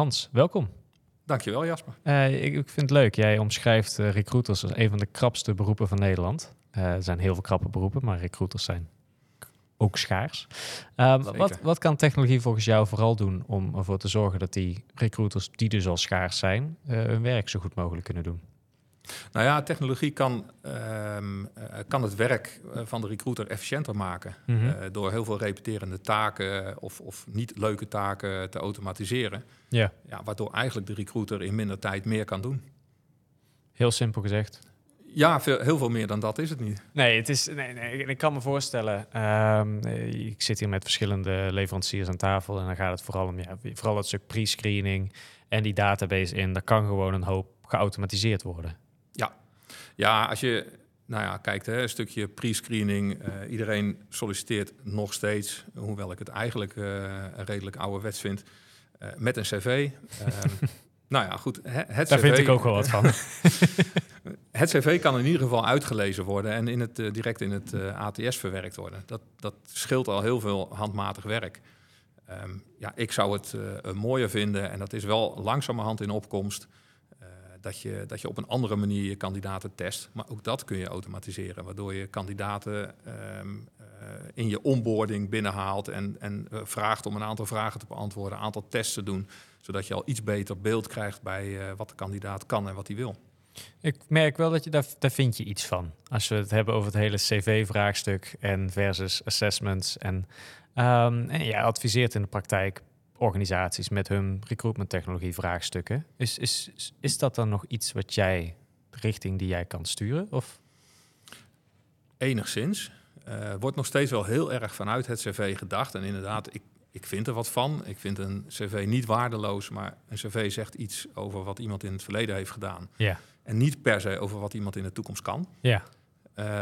Hans, welkom. Dankjewel Jasper. Uh, ik, ik, vind het leuk. Jij omschrijft uh, recruiters als een van de krapste beroepen van Nederland. er zijn heel veel krappe beroepen, maar recruiters zijn ook schaars. Wat, wat kan technologie volgens jou vooral doen om ervoor te zorgen dat die recruiters, die dus al schaars zijn, hun werk zo goed mogelijk kunnen doen? Nou ja, technologie kan, ehm, eh, kan het werk eh, van de recruiter efficiënter maken. Mhm. Eh, door heel veel repeterende taken of, of niet leuke taken te automatiseren. Ja. Ja, waardoor eigenlijk de recruiter in minder tijd meer kan doen. Heel simpel gezegd. Ja, veel, heel veel meer dan dat is het niet. Nee, het is, nee, nee ik kan me voorstellen. Ehm, ik zit hier met verschillende leveranciers aan tafel. En dan gaat het vooral om ja, vooral het stuk pre-screening en die database in. Daar kan gewoon een hoop geautomatiseerd worden. Ja, als je nou ja, kijkt, hè, een stukje pre-screening. Uh, iedereen solliciteert nog steeds, hoewel ik het eigenlijk uh, redelijk ouderwets vind, uh, met een cv. nou ja, goed. Het Daar vind ik ook wel wat van. het cv kan in ieder geval uitgelezen worden en in het, direct in het ATS verwerkt worden. Dat, dat scheelt al heel veel handmatig werk. Um, ja, ik zou het mooier vinden, en dat is wel langzamerhand in opkomst dat je, dat je op een andere manier je kandidaten test. Maar ook dat kun je automatiseren, waardoor je kandidaten ehm, eh, in je onboarding binnenhaalt en, en uh, vraagt om een aantal vragen te beantwoorden, een aantal tests te doen, zodat je al iets beter beeld krijgt bij uh, wat de kandidaat kan en wat hij wil. Ik merk wel dat je daar, daar vind je iets van. Als we het hebben over het hele CV-vraagstuk en versus assessments. En, um, en ja, adviseert in de praktijk organisaties met hun recruitment technologie vraagstukken. Is, is, is dat dan nog iets wat jij, richting die jij kan sturen? Of? Enigszins. Uh, wordt nog steeds wel heel erg vanuit het cv gedacht. En inderdaad, ik, ik vind er wat van. Ik vind een cv niet waardeloos, maar een cv zegt iets over wat iemand in het verleden heeft gedaan. Ja. En niet per se over wat iemand in de toekomst kan. Ja.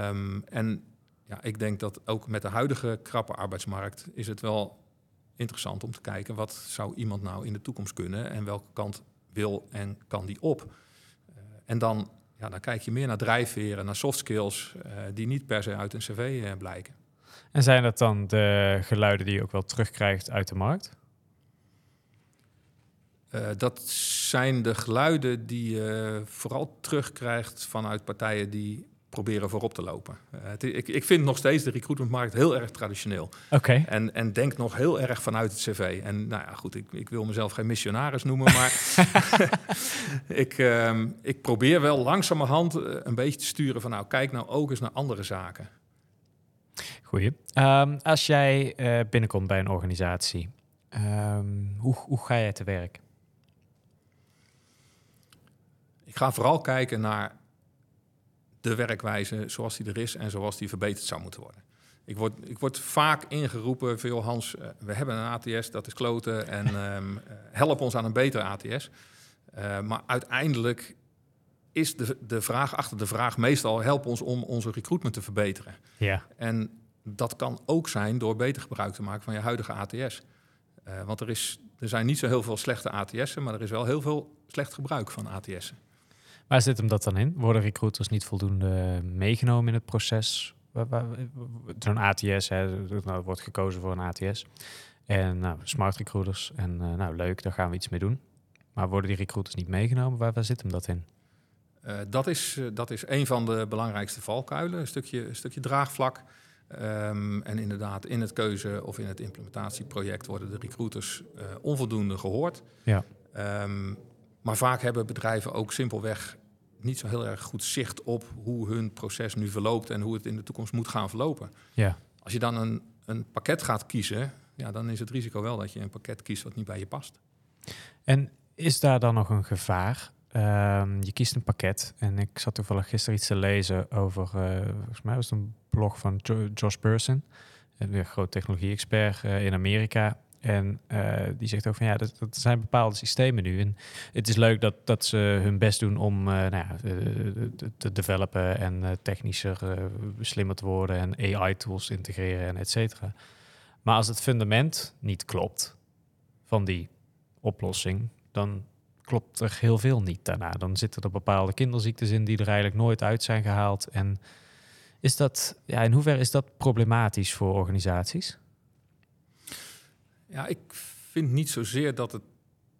Um, en ja, ik denk dat ook met de huidige krappe arbeidsmarkt is het wel interessant om te kijken wat zou iemand nou in de toekomst kunnen en welke kant wil en kan die op. Uh, en dan, ja, dan kijk je meer naar drijfveren, naar soft skills uh, die niet per se uit een cv uh, blijken. En zijn dat dan de geluiden die je ook wel terugkrijgt uit de markt? dat zijn de geluiden die je vooral terugkrijgt vanuit partijen die proberen voorop te lopen. Uh, het, ik, ik vind nog steeds de recruitmentmarkt heel erg traditioneel. Oké. En, en denk nog heel erg vanuit het cv. En nou ja, goed, ik, ik wil mezelf geen missionaris noemen, maar ik, um, ik probeer wel langzamerhand uh, een beetje te sturen van nou, kijk nou ook eens naar andere zaken. Goeie. Um, als jij uh, binnenkomt bij een organisatie, um, hoe, hoe ga jij te werk? Ik ga vooral kijken naar de werkwijze zoals die er is en zoals die verbeterd zou moeten worden. Ik word, ik word vaak ingeroepen, veel Hans, uh, we hebben een ATS, dat is kloten en um, help ons aan een beter ATS. Uh, maar uiteindelijk is de, de vraag achter de vraag meestal help ons om onze recruitment te verbeteren. Ja. En dat kan ook zijn door beter gebruik te maken van je huidige ATS. Uh, want er, is, er zijn niet zo heel veel slechte ATS'en, maar er is wel heel veel slecht gebruik van ATS'en. Waar zit hem dat dan in? Worden recruiters niet voldoende meegenomen in het proces? Zo'n ATS, hè, nou, wordt gekozen voor een ATS. En nou, smart recruiters. En uh, nou, leuk, daar gaan we iets mee doen. Maar worden die recruiters niet meegenomen? Waar, waar zit hem dat in? Uh, dat, is, dat is een van de belangrijkste valkuilen. Een stukje, een stukje draagvlak. Um, en inderdaad, in het keuze- of in het implementatieproject worden de recruiters onvoldoende gehoord. Ja. Um, maar vaak hebben bedrijven ook simpelweg niet zo heel erg goed zicht op hoe hun proces nu verloopt en hoe het in de toekomst moet gaan verlopen. Ja. Als je dan een, een pakket gaat kiezen, ja, dan is het risico wel dat je een pakket kiest wat niet bij je past. En is daar dan nog een gevaar? Um, je kiest een pakket en ik zat toevallig gisteren iets te lezen over, uh, volgens mij was het een blog van jo Josh Person, een groot technologie-expert uh, in Amerika. En uh, die zegt ook van ja, dat, dat, zijn bepaalde systemen nu. En het is leuk dat, dat ze hun best doen om uh, nou ja, te, te developen en technischer, slimmer te worden en AI-tools te integreren en et cetera. Maar als het fundament niet klopt van die oplossing, dan klopt er heel veel niet daarna. Dan zitten er bepaalde kinderziektes in die er eigenlijk nooit uit zijn gehaald. En is dat, ja, in hoeverre is dat problematisch voor organisaties? Ja, ik vind niet zozeer dat het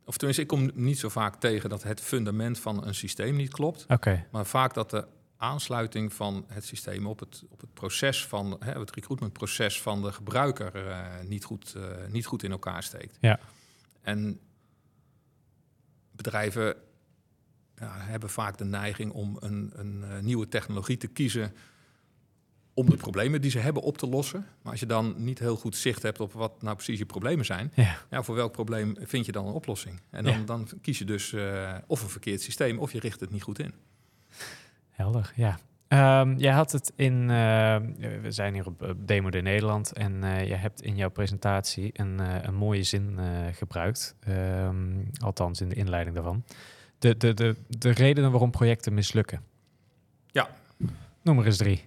of tenminste, ik kom niet zo vaak tegen dat het fundament van een systeem niet klopt. Oké. Maar vaak dat de aansluiting van het systeem op het, op het proces van hè, het recruitmentproces van de gebruiker uh, niet, goed, uh, niet goed in elkaar steekt. Ja. En bedrijven ja, hebben vaak de neiging om een, een uh, nieuwe technologie te kiezen om de problemen die ze hebben op te lossen. Maar als je dan niet heel goed zicht hebt op wat nou precies je problemen zijn, ja. ja voor welk probleem vind je dan een oplossing? En dan, Ja. dan kies je dus eh, of een verkeerd systeem of je richt het niet goed in. Helder, ja. Ehm, jij had het in, eh, we zijn hier op, Demo de Nederland en eh, je hebt in jouw presentatie een, een mooie zin gebruikt, Ehm, althans in de inleiding daarvan. De, de, de, de redenen waarom projecten mislukken. Ja. Noem er eens drie.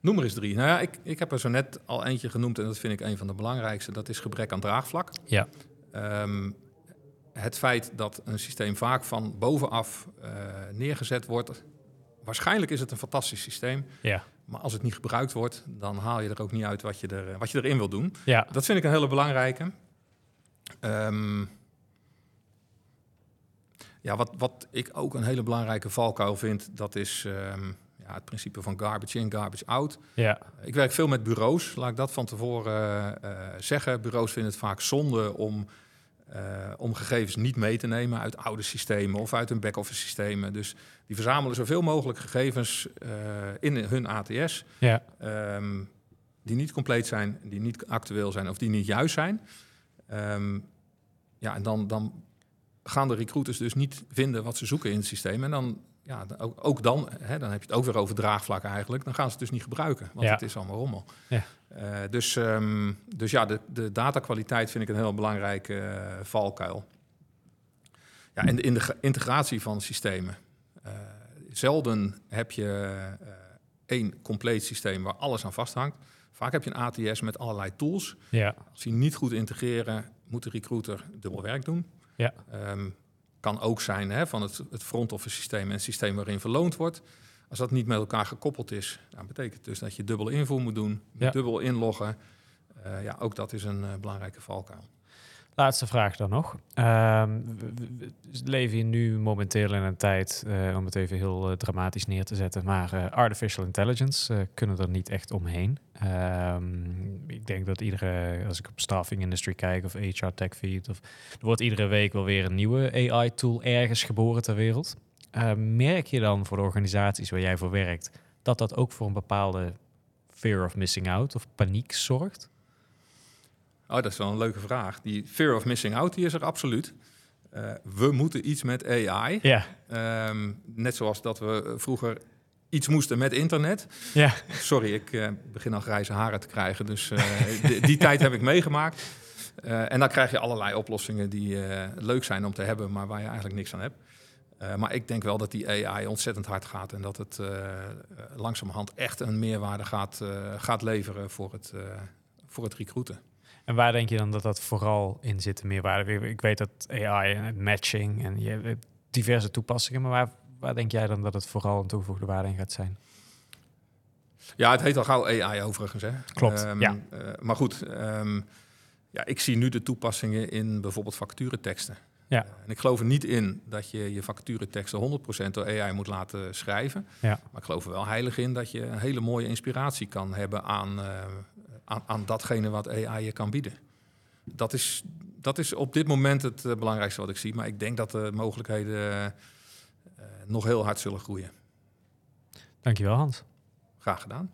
Noem er eens drie. Nou ja, ik, ik heb er zo net al eentje genoemd en dat vind ik een van de belangrijkste. Dat is gebrek aan draagvlak. Ja. Ehm, het feit dat een systeem vaak van bovenaf eh, neergezet wordt. Waarschijnlijk is het een fantastisch systeem, Ja. maar als het niet gebruikt wordt, dan haal je er ook niet uit wat je, er, wat je erin wil doen. Ja. Dat vind ik een hele belangrijke. Ehm, ja, wat, wat ik ook een hele belangrijke valkuil vind, dat is ehm, ja, het principe van garbage in, garbage out. Ja. Ik werk veel met bureaus, laat ik dat van tevoren eh, eh, zeggen. Bureaus vinden het vaak zonde om, eh, om gegevens niet mee te nemen uit oude systemen of uit hun back-office systemen. Dus die verzamelen zoveel mogelijk gegevens in hun ATS. Ja. Ehm, die niet compleet zijn, die niet actueel zijn of die niet juist zijn. Ehm, ja, en dan, dan gaan de recruiters dus niet vinden wat ze zoeken in het systeem. En dan, ja, ook, ook dan, hè, dan heb je het ook weer over draagvlak eigenlijk. Dan gaan ze het dus niet gebruiken, want Ja. het is allemaal rommel. Ja. Eh, dus, ehm, dus ja, de, de datakwaliteit vind ik een heel belangrijke eh, valkuil. Ja, en de, in de integratie van systemen. Eh, zelden heb je één compleet systeem waar alles aan vasthangt. Vaak heb je een ATS met allerlei tools. Ja. Als die niet goed integreren, moet de recruiter dubbel werk doen. Ja. Ehm, kan ook zijn hè, van het, het front office systeem en het systeem waarin verloond wordt. Als dat niet met elkaar gekoppeld is, dan betekent het dus dat je dubbel invoer moet doen, Ja. dubbel inloggen. Eh, ja, ook dat is een eh, belangrijke valkuil. Laatste vraag dan nog. Ehm, leven hier nu momenteel in een tijd, eh, om het even heel eh, dramatisch neer te zetten, maar eh, artificial intelligence kunnen er niet echt omheen. Ehm, ik denk dat iedere, als ik op staffing industry kijk of HR tech feed, of, er wordt iedere week wel weer een nieuwe AI tool ergens geboren ter wereld. Eh, merk je dan voor de organisaties waar jij voor werkt dat dat ook voor een bepaalde fear of missing out of paniek zorgt? Oh, dat is wel een leuke vraag. Die fear of missing out, die is er absoluut. Eh, we moeten iets met AI. Ja, Ehm, net zoals dat we vroeger iets moesten met internet. ja, Sorry, ik eh, begin al grijze haren te krijgen. Dus eh, die, die tijd heb ik meegemaakt. En dan krijg je allerlei oplossingen die leuk zijn om te hebben, maar waar je eigenlijk niks aan hebt. Maar ik denk wel dat die AI ontzettend hard gaat en dat het langzamerhand echt een meerwaarde gaat, gaat leveren voor het, voor het recruiten. En waar denk je dan dat dat vooral in zit, de meerwaarde? Ik- weet dat AI en het matching en je hebt diverse toepassingen, maar waar, waar denk jij dan dat het vooral een toegevoegde waarde in gaat zijn? Ja, het heet al gauw AI overigens. Hè? Klopt, Ehm, ja. eh, maar goed, ehm, ja, ik zie nu de toepassingen in bijvoorbeeld vacatureteksten. Ja. Eh, en ik geloof er niet in dat je je vacatureteksten 100% door AI moet laten schrijven. Ja. Maar ik geloof er wel heilig in dat je een hele mooie inspiratie kan hebben aan, eh, aan, aan datgene wat AI je kan bieden. Dat is, dat is op dit moment het eh, belangrijkste wat ik zie. Maar ik denk dat de mogelijkheden eh, eh, nog heel hard zullen groeien. Dankjewel Hans. Graag gedaan.